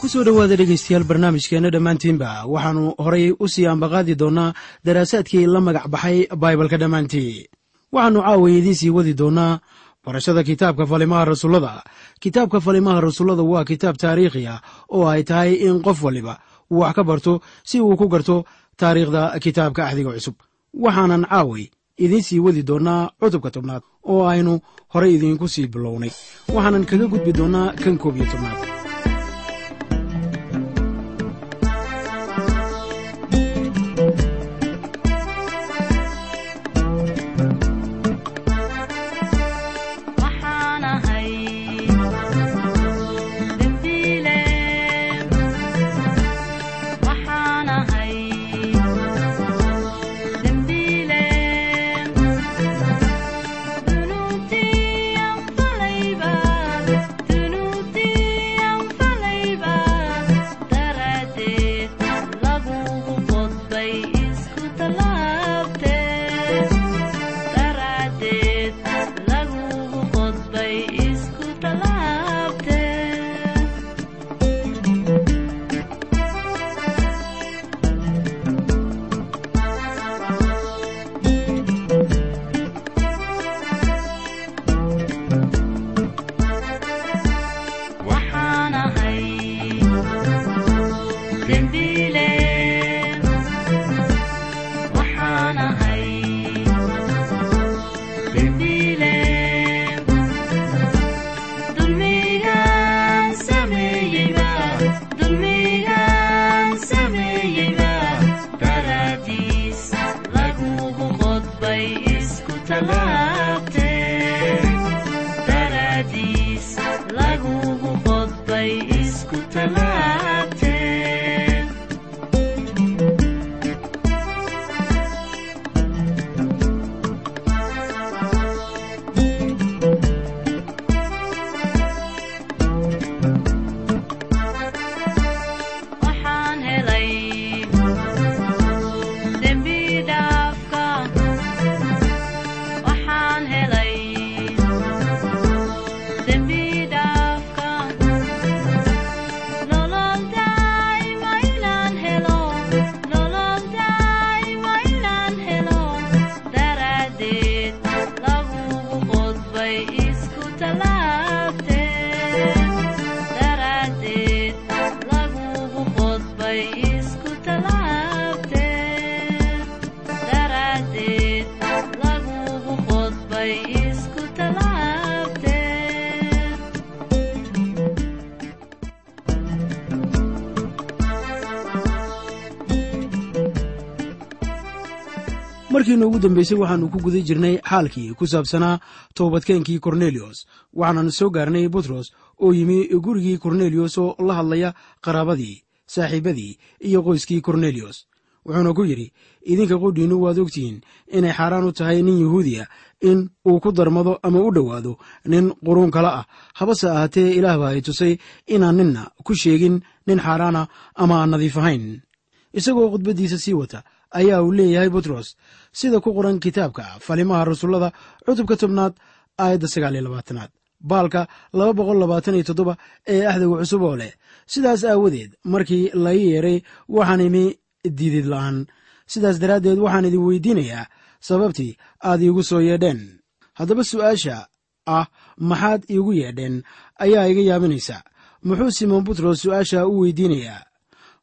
ku soo dhowaada dhegaystayaal barnaamijkeenna dhammaantiinba. Waxaannu horay u sii ambaqaadi doonnaa daraasaadkii la magac baxay baibalka dhammaantii waxaannu caawiya idiin sii wadi doonnaa barashada kitaabka falimaha rasuullada. Kitaabka falimaha rasuullada waa kitaab taariikhi ah oo ay tahay in qof waliba wax ka barto si uu ku garto taariikhda kitaabka axdiga cusub. Waxaanan caaway idiin sii wadi doonnaa cutubka tobnaad oo aynu horay idiinku sii bilownay. Waxaanan kaga gudbi doonnaa kan koob iyo tobnaad markiina ugu dambeysay waxaannu ku guda jirnay xaalkii ku saabsanaa toobadkeenkii korneliyos waxaanan soo gaarnay butros oo yimi gurigii korneliyos oo la hadlaya qaraabadii saaxiibadii iyo qoyskii korneliyos wuxuuna ku yidhi idinka qudhiinnu waad ogtihiin inay xaaraan u tahay nin yuhuudiya in uu ku darmado ama u dhowaado nin quruun kale ah. Habase ahaatee ilaah baa ay tusay inaan ninna ku sheegin nin xaaraana ama aan nadiif ahayn. Isagoo khudbaddiisa sii wata ayaa uu leeyahay butros sida ku qoran kitaabka falimaha rasuullada cutubka tobnaad aayadda sagaal iyo labaatanaad. Baalka laba boqol labaatan iyo toddoba ee axdiga cusub oo leh. Sidaas aawadeed markii lai yeeray waxaan imi diidid la'aan. Sidaas daraaddeed waxaan idin weydiinayaa sababtii aad iigu soo yeedheen. Haddaba su'aasha ah maxaad iigu yeedheen ayaa iga yaabinaysa. Muxuu simoon butros su'aasha u weydiinayaa?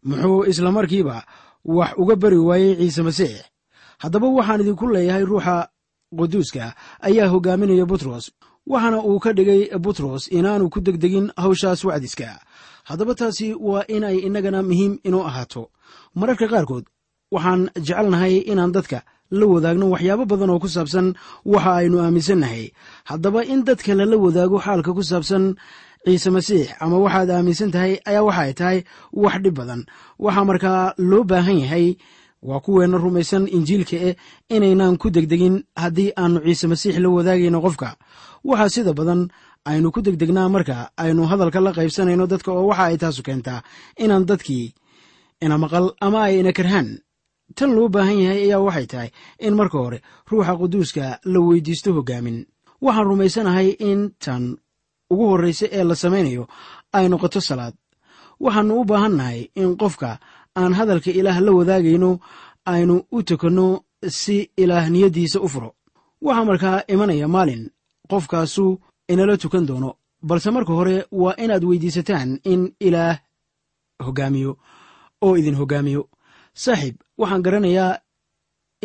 Muxuu isla markiiba wax uga bari waayey ciise masiix. Haddaba waxaan idinku leeyahay ruuxa quduuska ayaa hogaaminaya butros waxaana uu ka dhigay butros inaanu ku degdegin hawshaas wacdiska. Haddaba taasi waa inay innagana muhiim inoo ahaato. Mararka qaarkood waxaan jecelnahay inaan dadka la wadaagno waxyaabo badan oo ku saabsan waxa aynu aaminsannahay haddaba in dadka lala wadaago xaalka ku saabsan ciise masiix ama waxaad aaminsan tahay ayaa waxa ay tahay wax dhib badan. Waxaa markaa loo baahan yahay waa kuweenna rumaysan injiilka eh inaynaan ku degdegin haddii aanu ciise masiix la wadaagayno qofka. Waxaa sida badan aynu ku degdegnaa marka aynu hadalka la qaybsanayno dadka oo waxa ay taasu keentaa inaan dadkii ina maqal ama ay ina karhaan. Tan loo baahan yahay ayaa waxay tahay in marka hore ruuxa quduuska la weydiisto hogaamin. Waxaan rumaysanahay in tan ugu horraysa ee la samaynayo ay noqoto salaad. Waxaannu u baahannahay in qofka aan hadalka ilaah la wadaagayno aynu u tukanno si ilaah niyaddiisa u furo. Waxaa markaa imanaya maalin qofkaasu inala tukan doono balse marka hore waa inaad weydiisataan in ilaah hoggaamiyo oo idin hoggaamiyo saaxiib waxaan garanayaa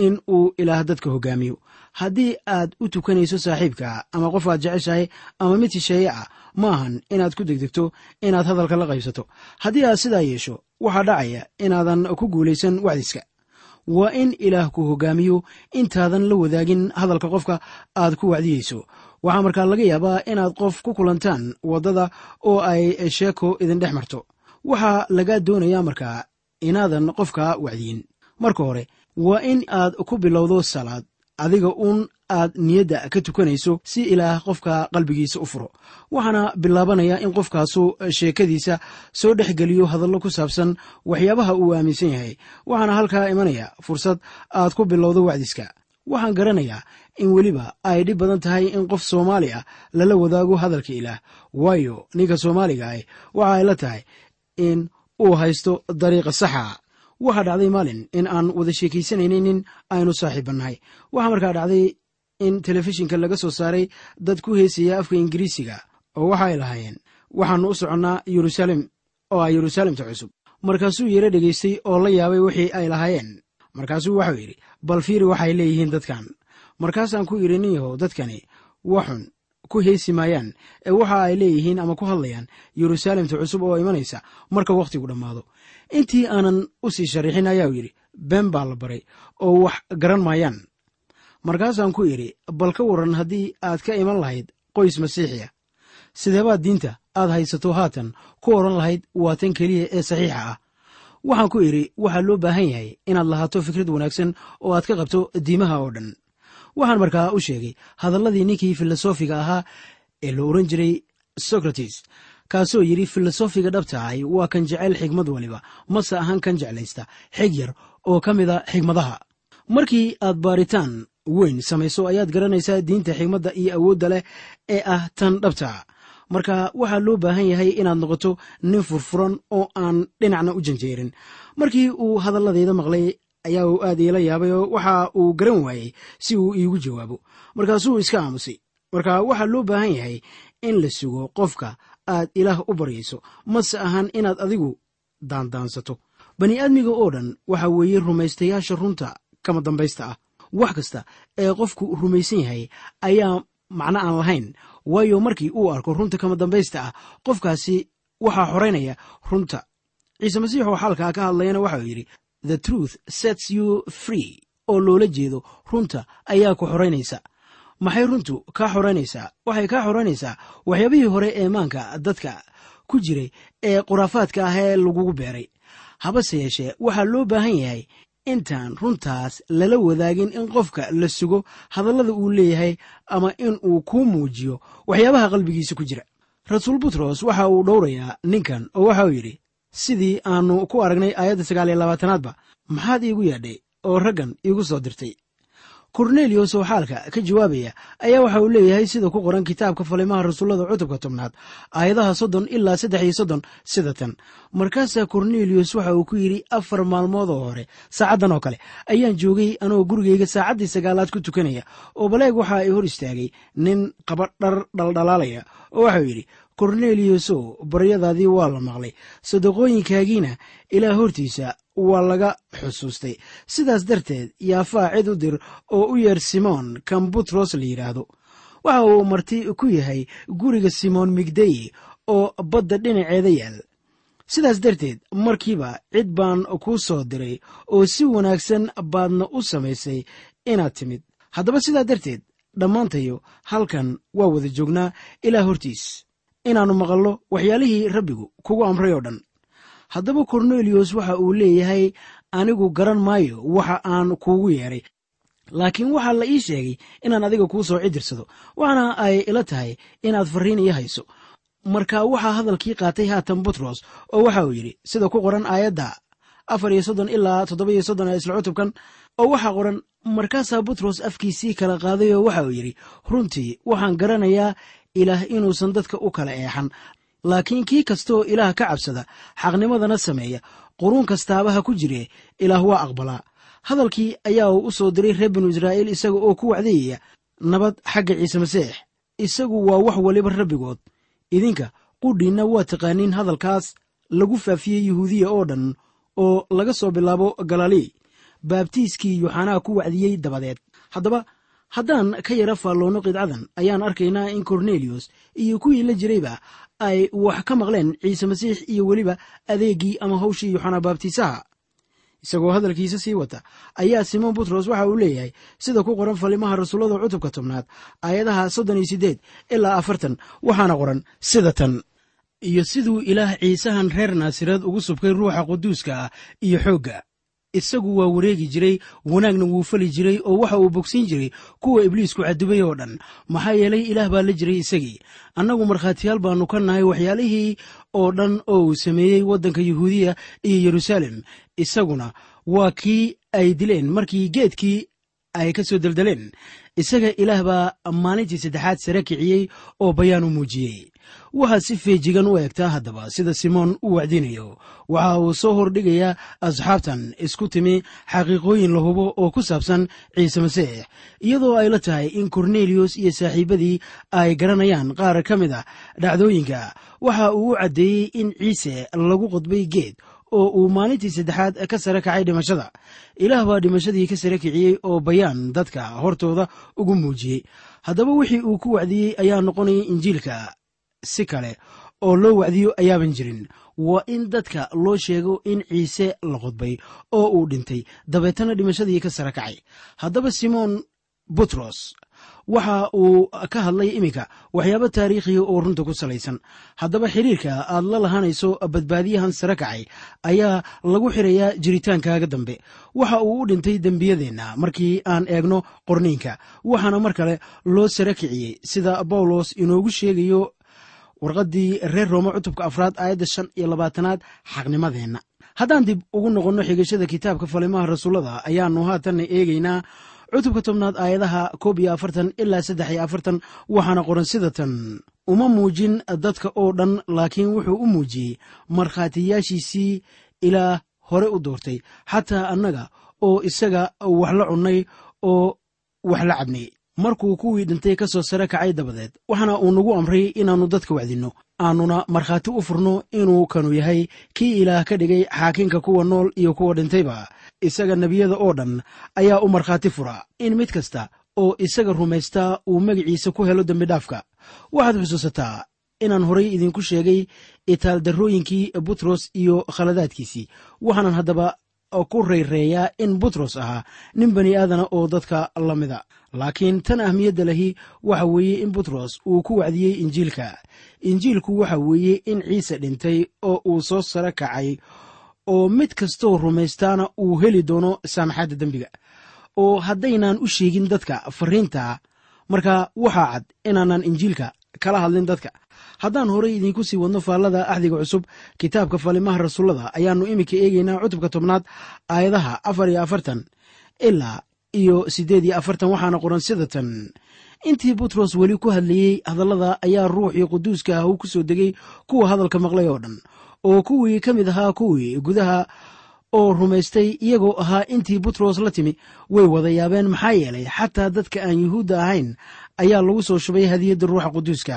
in uu ilaah dadka hoggaamiyo haddii aad u tukanayso saaxiibka ama qof aad jeceshahay ama mid shisheeye ah ma ahan inaad ku degdegto inaad hadalka la qaybsato haddii aad sidaa yeesho waxaa dhacaya inaadan ku guulaysan wacdiska. Waa in ilaah ku hoggaamiyo intaadan la wadaagin hadalka qofka aad ku wacdiyeyso. Waxaa markaa laga yaabaa inaad qof ku kulantaan waddada oo ay sheeko idin dhex marto. Waxaa lagaa doonayaa markaa inaadan qofka wacdiyin. Marka hore waa in aad ku bilowdo salaad adiga uun aad niyadda ka tukanayso si ilaah qofka qalbigiisa u furo. Waxaana bilaabanaya in qofkaasu sheekadiisa soo dhex geliyo hadallo ku saabsan waxyaabaha uu aaminsan yahay. Waxaana halkaa imanaya fursad aad ku bilowdo wacdiska. Waxaan garanayaa in weliba ay dhib badan tahay in qof soomaali ah lala wadaago hadalka ilaah. Waayo ninka soomaaliga ah waxa ay la tahay in uu haysto dariiqa saxa waxaa dhacday maalin in aan wada sheekaysanaynin nin aynu saaxiibannahay waxaa markaa dhacday in telefishinka laga soo saaray dad ku heesaya afka ingiriisiga oo waxa ay lahaayeen waxaannu u soconnaa yeruusaalem oo ah yeruusaalemta cusub. Markaasuu yaro dhegaystay oo la yaabay wixii ay lahaayeen. Markaasuu waxau yidhi bal fiiri waxay leeyihiin dadkan. Markaasaan ku yidhi nin yahow dadkani waxun ku heesi maayaan ee waxa ay leeyihiin ama ku hadlayaan yeruusaalemta cusub oo imanaysa marka wakhtigu dhammaado intii aanan u sii sharixin ayaau yidhi been baa la baray oo wax garan maayaan. Markaasaan ku idhi bal ka waran haddii aad ka iman lahayd qoys masiixi ah sideebaad diinta aad haysato haatan ku odhan lahayd waa tan keliya ee saxiixa ah? Waxaan ku idhi waxaa loo baahan yahay inaad lahaato fikrad wanaagsan oo aad ka qabto diimaha oo dhan. Waxaan markaa u sheegay hadalladii ninkii filosofiga ahaa ee la oran jiray socrates kaasoo yidhi filosofiga dhabta ahi waa kan jecel xigmad waliba mase ahan kan jeclaysta xig yar oo ka mida xigmadaha. Markii aad baaritaan weyn samayso ayaad garanaysaa diinta xigmadda iyo awoodda leh ee ah tan dhabta. Marka waxaa loo baahan yahay inaad noqoto nin furfuran oo aan dhinacna u janjeerin. Markii uu hadalladeeda maqlay ayaa uu aad iila yaabay oo waxa uu garan waayey si uu iigu jawaabo. Markaasuu iska aamusay. Marka waxaa loo baahan yahay in la sugo qofka aad ilaah u baryayso. Mase ahan inaad adigu daandaansato. Bani aadmiga oo dhan waxa weeye rumaystayaasha runta kama dambaysta ah. Wax kasta ee qofku rumaysan yahay ayaa macno aan lahayn. Waayo markii uu arko runta kama dambaysta ah qofkaasi waxaa xoraynaya runta. Ciise masiix oo xaalkaa ka hadlayana waxauu yidhi the truth sets you free. Oo loola jeedo runta ayaa ku xoraynaysa maxay runtu kaa xoraynaysaa waxay kaa xoraynaysaa waxyaabihii hore ee maanka dadka ku jiray ee khuraafaadka ah ee lagugu beeray. Habase yeeshee waxaa loo baahan yahay intaan runtaas lala wadaagin in qofka la sugo hadallada uu leeyahay ama in uu kuu muujiyo waxyaabaha qalbigiisa ku jira. Rasuul butros waxa uu dhowrayaa ninkan oo waxa uu yidhi sidii aannu ku aragnay aayadda sagaal iyo labaatanaadba maxaad iigu yeedhay oo raggan iigu soo dirtay korneliyos oo xaalka ka jawaabaya ayaa waxa uu leeyahay sida ku qoran kitaabka falimaha rasuullada cutubka tobnaad aayadaha soddon ilaa saddex iyo soddon sida tan. Markaasaa korneliyos waxa uu ku yidhi afar maalmood oo hore saacaddan oo kale ayaan joogay anoo gurigayga saacaddii sagaalaad ku tukanaya oo baleeg waxa ay hor istaagay nin qaba dhar dhaldhalaalaya oo waxauu yidhi korneliyosow baryadaadii waa la maqlay. Sadaqooyinkaagiina ilaa hortiisa waa laga xusuustay. Sidaas darteed yaafaa cid u dir oo u yeer simoon kan butros la yidhaahdo waxa uu marti ku yahay guriga simoon migdey oo badda dhinaceeda yaal. Sidaas darteed markiiba cid baan kuu soo diray oo si wanaagsan baadna u samaysay inaad timid. Haddaba sidaa darteed dhammaantayo halkan waa wada joognaa. Ilaa hortiis inaannu maqallo waxyaalihii rabbigu kugu amray oo dhan haddaba korneliyos waxa uu leeyahay anigu garan maayo waxa aan kuugu yeedhay laakiin waxaa la ii sheegay inaan adiga kuu soo cidirsado. Waxaana ay ila tahay inaad farriin ii hayso. Marka waxaa hadalkii qaatay haatan butros oo waxa uu yidhi sida ku qoran aayadda afar iyo soddon ilaa toddoba iyo soddon ee isla cutubkan oo waxaa qoran markaasaa butros afkiisii kala qaaday oo waxa uu yidhi runtii waxaan garanayaa ilaah inuusan dadka u kala eexan laakiin kii kastaoo ilaah ka cabsada xaqnimadana sameeya quruun kastaaba ha ku jire ilaah waa aqbalaa hadalkii ayaa uu u soo diray reer binu israa'iil isaga oo ku wacdayaya nabad xagga ciise masiix. Isagu waa wax waliba rabbigood. Idinka qudhiinna waa taqaaniin hadalkaas lagu faafiyey yuhuudiya oo dhan oo laga soo bilaabo galilii baabtiiskii yuuxanaa ku wacdiyey dabadeed. Haddaba haddaan ka yara faalloonno qidcadan ayaan arkaynaa in korneliyos iyo kuwii la jirayba ay wax ka maqleen ciise masiix iyo weliba adeeggii ama hawshii yuuxanaa baabtiisaha. Isagoo hadalkiisa sii wata ayaa simoon butros waxa uu leeyahay sida ku qoran falimaha rasuullada cutubka tobnaad aayadaha soddon iyo siddeed ilaa afartan waxaana qoran sida tan. Iyo siduu ilaah ciisahan reer naasireed ugu subkay ruuxa quduuska ah iyo xoogga isagu waa wareegi jiray wanaagna wuu fali jiray oo waxa uu bogsiin jiray kuwa ibliisku cadubay oo dhan. Maxaa yeelay ilaah baa la jiray isagii. Annagu markhaatiyaal baannu ka nahay waxyaalihii oo dhan oo uu sameeyey waddanka yuhuudiya iyo yeruusaalem isaguna waa kii ay dileen markii geedkii ay ka soo deldeleen isaga ilaah baa maalintii saddexaad sare kiciyey oo bayaan u muujiyey waxaa si feejigan u eegtaa haddaba sida simoon u wacdinayo. Waxa uu soo hordhigayaa asxaabtan isku timi xaqiiqooyin la hubo oo ku saabsan ciise masiix iyadoo ay la tahay in korneliyos iyo saaxiibadii ay garanayaan qaar ka mid a dhacdooyinka. Waxa uu u caddeeyey in ciise lagu qodbay geed oo uu maalintii saddexaad ka sare kacay dhimashada. Ilaah baa dhimashadii ka sare kiciyey oo bayaan dadka hortooda ugu muujiyey. Haddaba wixii uu ku wacdiyey ayaa noqonayay injiilka si kale oo loo wacdiyo ayaaban jirin. Waa in dadka loo sheego in ciise la qodbay oo uu dhintay. Dabeetana dhimashadii ka sare kacay. Haddaba simoon butros waxa uu ka hadlay iminka waxyaabo taariikhiya oo runta ku salaysan. Haddaba xiriirka aad la lahanayso badbaadiyahan sare kacay ayaa lagu xirayaa jiritaankaaga dambe. Waxa uu u dhintay dembiyadeenna markii aan eegno qorniinka waxaana mar kale loo sare kiciyey sida bawlos inoogu sheegayo warqaddii reer rooma cutubka afraad aayadda shan iyo labaatanaad xaqnimadeenna. Haddaan dib ugu noqonno xigashada kitaabka falimaha rasuullada ayaannu haatanna eegaynaa cutubka tobnaad aayadaha koob iyo afartan ilaa saddex iyo afartan waxaana qoran sida tan uma muujin dadka oo dhan laakiin wuxuu u muujiyey markhaatiyaashiisii ilaa hore u doortay xataa annaga oo isaga wax la cunnay oo wax la cabnay markuu kuwii dhintay ka soo sare kacay dabadeed waxaana uu nagu amray inaannu dadka wacdinno. Aannuna markhaati u furno inuu kanu yahay kii ilaah ka dhigay xaakinka kuwa nool iyo kuwa dhintayba. Isaga nebiyada oo dhan ayaa u markhaati fura in mid kasta oo isaga rumaystaa uu magiciisa ku helo dembidhaafka waxaad xusuusataa inaan horay idinku sheegay itaaldarrooyinkii butros iyo khaladaadkiisii waxaanan haddaba ku rayreeyaa in butros ahaa nin bani aadana oo dadka la mida. Laakiin tan ahmiyadda lahi waxa weeye in butros uu ku wacdiyey injiilka. Injiilku waxa weeye in ciise dhintay oo uu soo sare kacay oo mid kastoo rumaystaana uu heli doono saamaxaadda dembiga. Oo haddaynan u sheegin dadka fariinta marka waxaa cad inaanan injiilka kala hadlin dadka haddaan horay idinku sii wadno faallada axdiga cusub kitaabka falimaha rasuullada ayaannu iminka eegaynaa cutubka tobnaad aayadaha afar iyo afartan ilaa iyo siddeed iyo afartan. Waxaana qoran sida tan. Intii butros weli ku hadlayey hadallada ayaa ruuxii quduuska ah uu ku soo degay kuwa hadalka maqlay oo dhan oo kuwii ka mid ahaa kuwii gudaha oo rumaystay iyagoo ahaa intii butros la timi way wada yaabeen maxaa yeelay xataa dadka aan yuhuudda ahayn ayaa lagu soo shubay hadiyadda ruuxa quduuska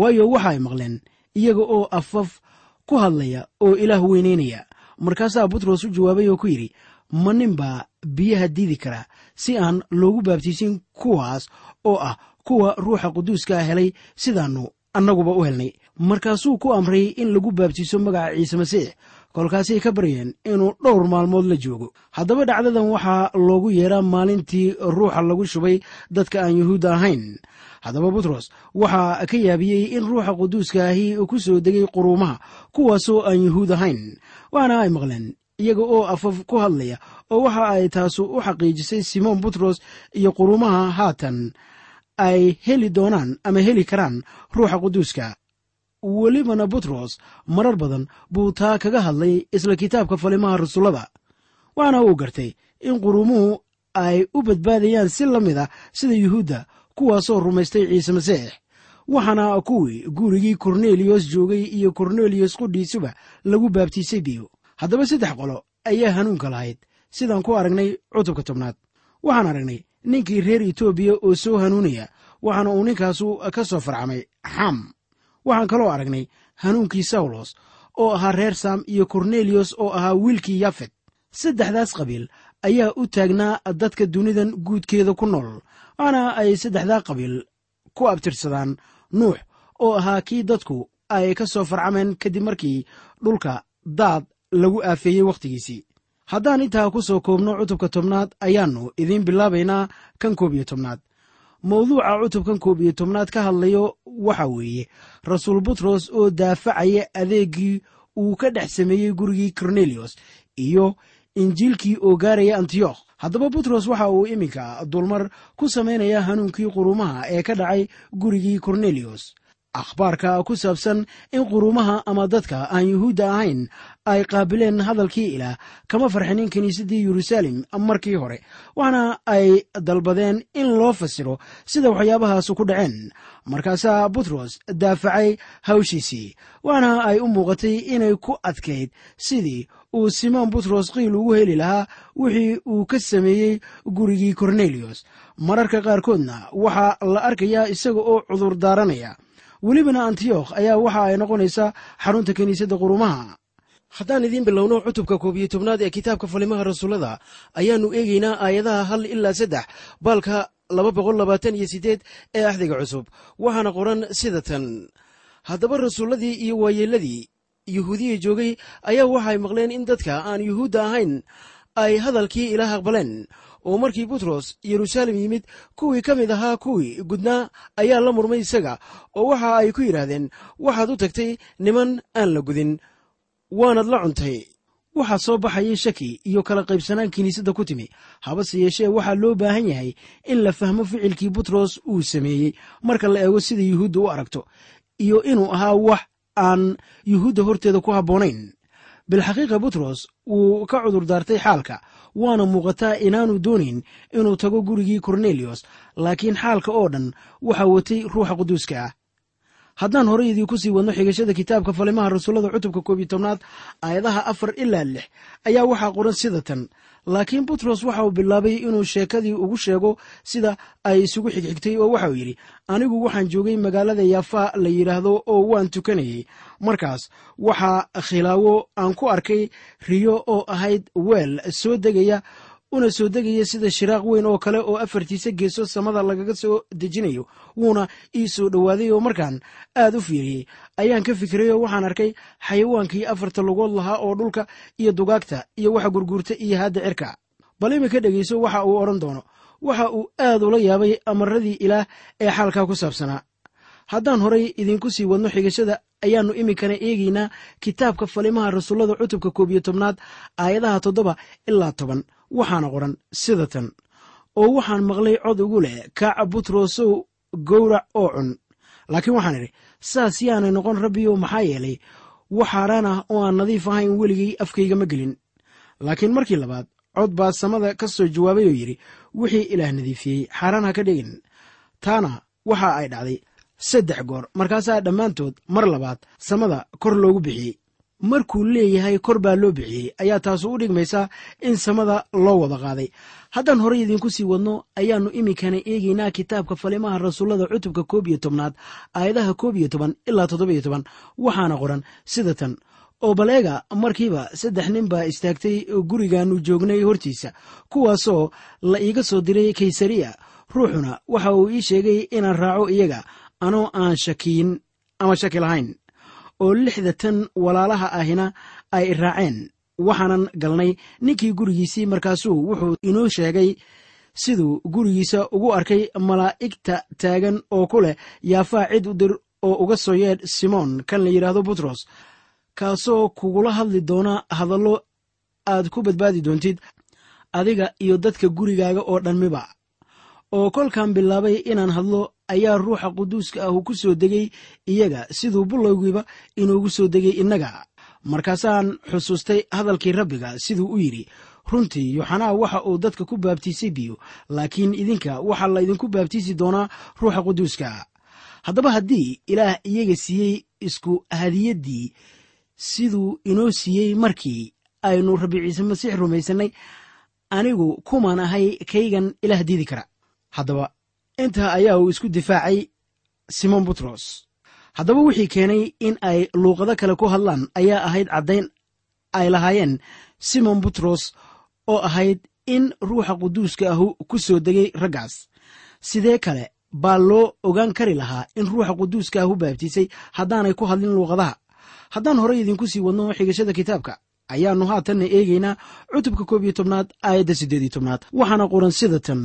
waayo waxa ay maqleen iyaga oo afaf ku hadlaya oo ilaah weynaynaya markaasaa butros u jawaabay oo ku yidhi ma nin baa biyaha diidi kara si aan loogu baabtiisin kuwaas oo ah kuwa ruuxa quduuskaa helay sidaannu annaguba u helnay. Markaasuu ku amray in lagu baabtiiso magaca ciise masiix kolkaasay ka baryeen inuu dhowr maalmood la joogo. Haddaba dhacdadan waxaa loogu yeeraa maalintii ruuxa lagu shubay dadka aan yuhuudda ahayn. Haddaba butros waxaa ka yaabiyey in ruuxa quduuska ahi ku soo degay quruumaha kuwaasoo aan yuhuud ahayn. Waana ay maqleen iyaga oo afaf ku hadlaya oo waxa ay taasu u xaqiijisay simoon butros iyo quruumaha haatan. Ay heli doonaan ama heli karaan ruuxa quduuska welibana butros marar badan buu taa kaga hadlay isla kitaabka falimaha rasuullada waxaana uu gartay in quruumuhu ay u badbaadayaan si la mid ah sida yuhuudda kuwaasoo rumaystay ciise masiix. Waxaana kuwii gurigii korneliyos joogay iyo korneliyos qudhiisuba lagu baabtiisay biyo. Haddaba saddex qolo ayaa hanuunka lahayd sidaan ku aragnay cutubka tobnaad. Waxaan aragnay ninkii reer etoobiya oo soo hanuunaya waxaana uu ninkaasu ka soo farcamay xam waxaan kaloo aragnay hanuunkii sawlos oo ahaa reer sam iyo korneliyos oo ahaa wiilkii yafet. Saddexdaas qabiil ayaa u taagnaa dadka dunidan guudkeeda ku nool waxaana ay saddexdaa qabiil ku abtirsadaan nuux oo ahaa kii dadku ay ka soo farcameen kadib markii dhulka daad lagu aafeeyey wakhtigiisii haddaan intaa ku soo koobno cutubka tobnaad ayaannu idiin bilaabaynaa kan koob iyo tobnaad mawduuca cutubkan koob iyo tobnaad ka hadlayo waxa weeye. Rasuul butros oo daafacaya adeeggii uu ka dhex sameeyey gurigii korneliyos iyo injiilkii oo gaaraya antiyokh haddaba butros waxa uu iminka dulmar ku samaynaya hanuunkii quruumaha ee ka dhacay gurigii korneliyos akhbaarka ku saabsan in quruumaha ama dadka aan yuhuudda ahayn ay qaabileen hadalkii ilaah kama farxinin kiniisaddii yeruusaalem markii hore waxaana ay dalbadeen in loo fasiro sida waxyaabahaas ku dhaceen. Markaasaa butros daafacay hawshiisii waxaana ay u muuqatay inay ku adkayd sidii uu simoon butros qiil ugu heli lahaa wixii uu ka sameeyey gurigii korneliyos mararka qaarkoodna waxaa la arkayaa isaga oo cudur daaranaya welibana antiyokh ayaa waxa ay noqonaysaa xarunta kiniisadda qurumaha. Haddaan idiin bilowno cutubka koob iyo tobnaad ee kitaabka falimaha rasuullada ayaannu eegaynaa aayadaha hal ilaa saddex baalka laba boqol labaatan iyo siddeed ee axdiga cusub. Waxaana qoran sida tan. Haddaba rasuulladii iyo waayeelladii yuhuudiya joogay ayaa waxay maqleen in dadka aan yuhuudda ahayn ay hadalkii ilaah aqbaleen oo markii butros yeruusaalem yimid kuwii ka mid ahaa kuwii gudnaa ayaa la murmay isaga oo waxa ay ku yidhaahdeen waxaad u tagtay niman aan la gudin waanad la cuntay. Waxaa soo baxayay shaki iyo kala qaybsanaan kiniisadda ku timi. Habase yeeshee waxaa loo baahan yahay in la fahmo ficilkii butros uu sameeyey. Marka la eego sida yuhuudda u aragto iyo inuu ahaa wax aan yuhuudda horteeda ku habboonayn. Bilxaqiiqa butros wuu ka cudur daartay xaalka waana muuqataa inaanu doonayn inuu tago gurigii korneliyos laakiin xaalka oo dhan waxaa watay ruuxa quduuska ah. Haddaan horey idiinku sii wadno xigashada kitaabka falimaha rasuullada cutubka koob iyo tobnaad aayadaha afar ilaa lix ayaa waxaa qoran sida tan. Laakiin butros waxa uu bilaabay inuu sheekadii ugu sheego sida ay isugu xigxigtay oo waxauu yidhi anigu waxaan joogay magaalada yaafa la yidhaahdo oo waan tukanayey markaas waxaa khilaawo aan ku arkay riyo oo ahayd weel soo degaya una soo degaya sida shiraaq weyn oo kale oo afartiisa geeso samada lagaga soo dejinayo wuuna ii soo dhowaaday oo markaan aad u fiiriyey ayaan ka fikiray oo waxaan arkay xayawaankii afarta lugood lahaa oo dhulka iyo dugaagta iyo waxa gurguurta iyo haadda cirka. Bal imika dhegayso waxa uu odhan doono waxa uu aad ula yaabay amaradii ilaah ee xaalkaa ku saabsanaa haddaan horay idinku sii wadno xigashada ayaannu iminkana eegaynaa kitaabka falimaha rasuullada cutubka koob iyo tobnaad aayadaha toddoba ilaa toban. Waxaana qoran sida tan. Oo waxaan maqlay cod ugu leh kaaca butrosow gowrac oo cun. Laakiin waxaan idhi saas yaanay noqon rabbiyow maxaa yeelay? Wax haaraan ah oo aan nadiif ahayn weligay afkayga ma gelin. Laakiin markii labaad cod baa samada ka soo jawaabay oo yidhi wixii ilaah nadiifiyey xaaraan ha ka dhigin. Taana waxa ay dhacday saddex goor markaasaa dhammaantood mar labaad samada kor loogu bixiyey. Markuu leeyahay kor baa loo bixiyey ayaa taasu u dhigmaysaa in samada loo wada qaaday. Haddaan horey idiinku sii wadno ayaannu iminkana eegaynaa kitaabka falimaha rasuullada cutubka koob iyo tobnaad aayadaha koob iyo toban ilaa toddobiyo toban. Waxaana qoran sida tan. Oo baleega markiiba saddex nin baa istaagtay gurigaannu joognay hortiisa kuwaasoo la iiga soo diray kaysariya. Ruuxuna waxa uu ii sheegay inaan raaco iyaga anoo aan shakiyin ama shaki lahayn oo lixda tan walaalaha ahina ay raaceen. Waxaanan galnay ninkii gurigiisii markaasuu wuxuu inoo sheegay siduu gurigiisa ugu arkay malaa'igta taagan oo ku leh yaafaa cid u dir oo uga soo yeedh simoon kan la yidhaahdo butros kaasoo kugula hadli doona hadallo aad ku badbaadi doontid adiga iyo dadka gurigaaga oo dhanmiba oo kolkan bilaabay inaan hadlo ayaa ruuxa quduuska ahu ku soo degay iyaga siduu bullowgiiba inuugu soo degay innaga. Markaasaan xusuustay hadalkii rabbiga siduu u yidhi runtii yoxanaa waxa uu dadka ku baabtiisay biyo laakiin idinka waxaa laydinku baabtiisi doonaa ruuxa quduuska. Haddaba haddii ilaah iyaga siiyey isku hadiyaddii siduu inoo siiyey markii aynu rabbi ciise masiix rumaysannay anigu kumaan ahay kaygan ilaah diidi kara. Haddaba intaa ayaa uu isku difaacay simon butros. Haddaba wixii keenay in ay luuqado kale ku hadlaan ayaa ahayd caddayn ay lahaayeen simon butros oo ahayd in ruuxa quduuska ahu ku soo degay raggaas. Sidee kale baa loo ogaan kari lahaa in ruuxa quduuska ahu baabtiisay haddaanay ku hadlin luuqadaha? Haddaan horey idinku sii wadno xigashada kitaabka ayaannu haatanna eegaynaa cutubka koob iyo tobnaad aayadda siddeed iyo tobnaad. Waxaana qoran sida tan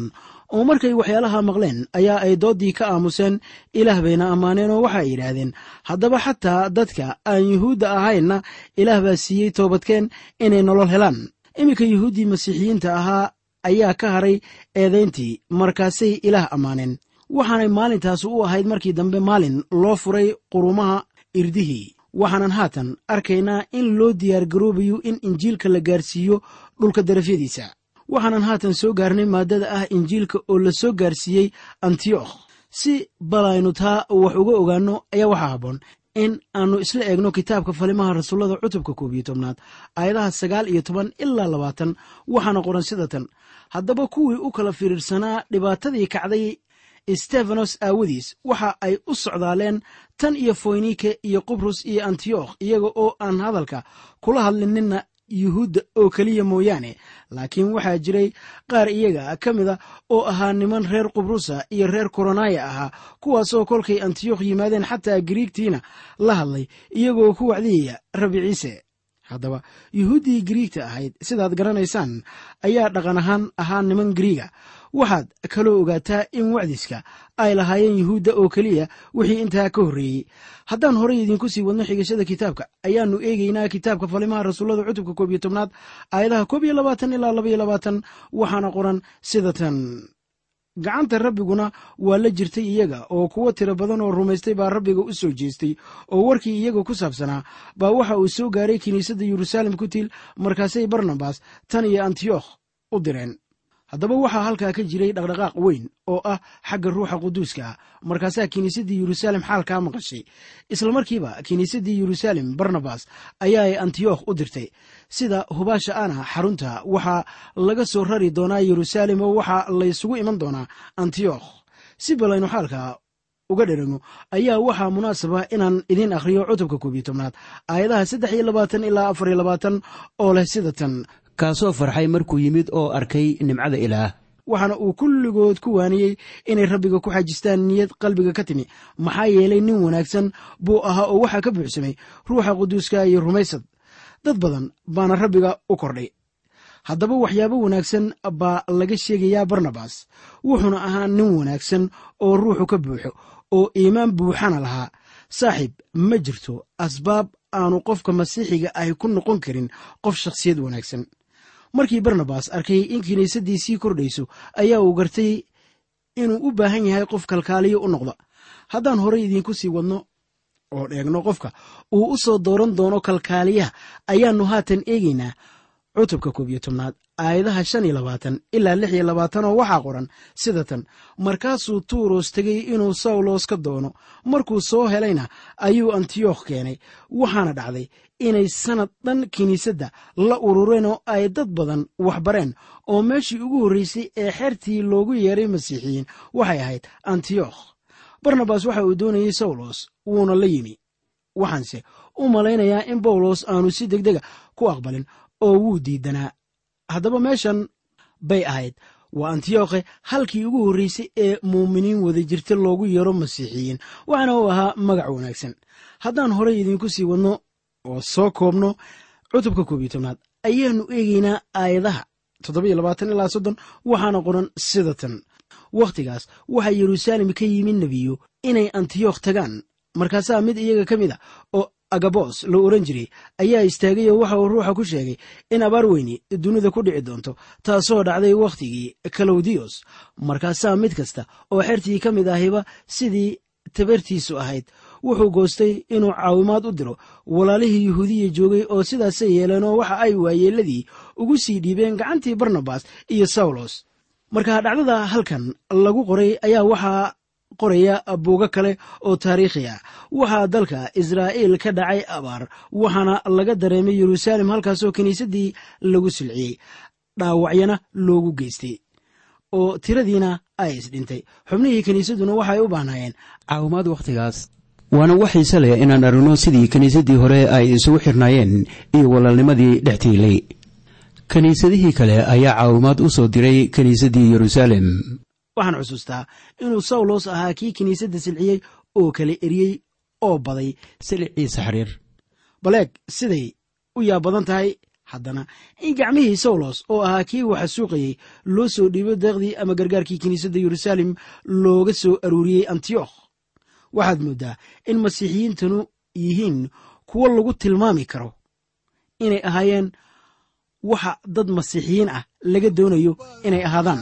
oo markay waxyaalaha maqleen ayaa ay dooddii ka aamuseen ilaah bayna ammaaneen oo waxaay yidhaahdeen haddaba xataa dadka aan yuhuudda ahaynna ilaah baa siiyey toobadkeen inay nolol helaan. Iminka yuhuuddii masiixiyiinta ahaa ayaa ka haray eedayntii markaasay ilaah ammaaneen. Waxaanay maalintaasi u ahayd markii dambe maalin loo furay qurumaha irdihii waxaanan haatan arkaynaa in loo diyaargaroobayo in injiilka la gaarsiiyo dhulka darafyadiisa. waxaanan haatan soo gaarnay maaddada ah injiilka oo la soo gaarsiiyey antiyokh si balaynu taa wax uga ogaanno ayaa waxaa habboon in aannu isla eegno kitaabka falimaha rasuullada cutubka koob iyo tobnaad aayadaha sagaal iyo toban ilaa labaatan waxaana qoran sida tan. haddaba kuwii u kala firirsanaa dhibaatadii kacday stefanos aawadiis waxa ay u socdaaleen tan iyo foynike iyo qubrus iyo antiyokh iyaga oo aan hadalka kula hadlininna yuhuudda oo keliya mooyaane laakiin waxaa jiray qaar iyaga ka mida oo ahaa niman reer qubrusa iyo reer koronaya ahaa kuwaasoo kolkay antiyokh yimaadeen xataa giriigtiina la hadlay iyagoo ku wacdiyaya rabbi ciise. Haddaba yuhuuddii giriigta ahayd sidaad garanaysaan ayaa dhaqan ahaan ahaa niman giriiga waxaad kaloo ogaataa in wacdiska ay lahaayeen yuhuudda oo keliya wixii intaa ka horreeyey. Haddaan horey idinku sii wadno xigashada kitaabka ayaannu eegaynaa kitaabka falimaha rasuullada cutubka koob iyo tobnaad aayadaha koob iyo labaatan ilaa laba iyo labaatan waxaana qoran sida tan. Gacanta rabbiguna waa la jirtay iyaga oo kuwo tiro badan oo rumaystay baa rabbiga u soo jeestay oo warkii iyaga ku saabsanaa baa waxa uu soo gaaray kiniisadda yeruusaalem ku tiil markaasay barnabas tan iyo antiyokh u direen haddaba waxaa halkaa ka jiray dhaqdhaqaaq weyn oo ah xagga ruuxa quduuska. Markaasaa kiniisaddii yeruusaalem xaalkaa maqashay. Islamarkiiba kiniisaddii yeruusaalem barnabas ayaay antiyokh u dirtay. Sida hubaasha ana xarunta waxaa laga soo rari doonaa yeruusaalem oo waxaa laysugu iman doonaa antiyokh si balaynu xaalka uga dherango ayaa waxaa munaasaba inaan idiin akhriyo cutubka koob iyo tobnaad aayadaha saddex iyo labaatan ilaa afar iyo labaatan oo leh sida tan kaasoo farxay markuu yimid oo arkay nimcada ilaah. Waxaana uu kulligood ku waaniyey inay rabbiga ku xajistaan niyad qalbiga ka timi. Maxaa yeelay nin wanaagsan buu ahaa oo waxaa ka buuxsamay ruuxa quduuska iyo rumaysad. Dad badan baana rabbiga u kordhay. Haddaba waxyaabo wanaagsan baa laga sheegayaa barnabas wuxuuna ahaa nin wanaagsan oo ruuxu ka buuxo oo iimaan buuxana lahaa. Saaxiib ma jirto asbaab aanu qofka masiixiga ahi ku noqon karin qof shakhsiyad wanaagsan markii barnabas arkay in kiniisaddii sii kordhayso ayaa uu gartay inuu u baahan yahay qof kalkaaliyo u noqda. Haddaan horey idiinku sii wadno oo dheegno qofka uu u soo dooran doono kalkaaliyaha ayaannu haatan eegaynaa cutubka koob iyo tobnaad aayadaha shan iyo labaatan ilaa lix iyo labaatan oo waxaa qoran sida tan markaasuu tuuros tegey inuu sawlos ka doono markuu soo helayna ayuu antiyokh keenay waxaana dhacday inay sannad dhan kiniisadda la urureen oo ay dad badan waxbareen oo meeshii ugu horreysay ee xertii loogu yeeray masiixiyiin waxay ahayd antiyokh. Barnabas waxa uu doonayey sawlos wuuna la yimi. Waxaanse u malaynayaa in bawlos aanu si degdega ku aqbalin oo wuu diidanaa. Haddaba meeshan bay ahayd. Waa antiyokhe halkii ugu horreysay ee muuminiin wada jirta loogu yeero masiixiyiin waxaana uu ahaa magac wanaagsan. Haddaan horey idiinku sii wadno oo soo koobno cutubka koob iyo tobnaad ayaannu eegaynaa aayadaha ilaa soddon waxaana qoran sida tan. Wakhtigaas waxaa yeruusaalem ka yimi nebiyo inay antiyokh tagaan. Markaasaa mid iyaga ka mid a oo agabos la oran jiray ayaa istaagay oo waxa uu ruuxa ku sheegay in abaar weyni dunida ku dhici doonto taasoo dhacday wakhtigii kalowdiyos markaasaa mid kasta oo xertii ka mid ahiba sidii tabartiisu ahayd wuxuu goostay inuu caawimaad u diro walaalihii yuhuudiya joogay oo sidaasay yeeleen oo waxa ay waayeeladii ugu sii dhiibeen gacantii barnabas iyo sawlos marka dhacdada halkan lagu qoray ayaa waxaa qoraya buugo kale oo taariikhi ah waxaa dalka israa'iil ka dhacay abaar waxaana laga dareemay yeruusaalem halkaasoo kiniisaddii lagu silciyey dhaawacyana loogu geystay oo tiradiina ay isdhintay xubnihii kiniisadduna waxay u baahnaayeen caawimaad wakhtigaas waana wax xiise leh inaan aragno sidii kiniisaddii hore ay isugu xirnaayeen iyo walaalnimadii dhex tiilay kiniisadihii kale ayaa caawimaad u soo diray kiniisaddii yeruusaalem waxaan xusuustaa inuu sawlos ahaa kii kiniisadda silciyey oo kala eriyey oo baday siliciisa xariir baleeg siday u yaab badan tahay haddana in gacmihii sawlos oo ahaa kii waxa suuqayey loo soo dhiibo deeqdii ama gargaarkii kiniisadda yeruusaalem looga soo aruuriyey antiyokh waxaad mooddaa in masiixiyiintanu yihiin kuwo lagu tilmaami karo inay ahaayeen waxa dad masiixiyiin ah laga doonayo inay ahaadaan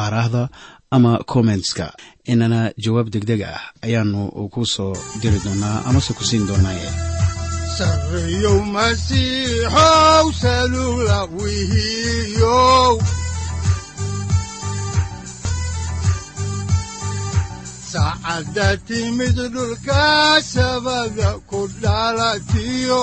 aaraahda ama kommentska inana jawaab degdeg ah ayaanu ku soo diri doonaa amase ku siin doonaaye saacadda timid dhulka sabada ku dhalatiyo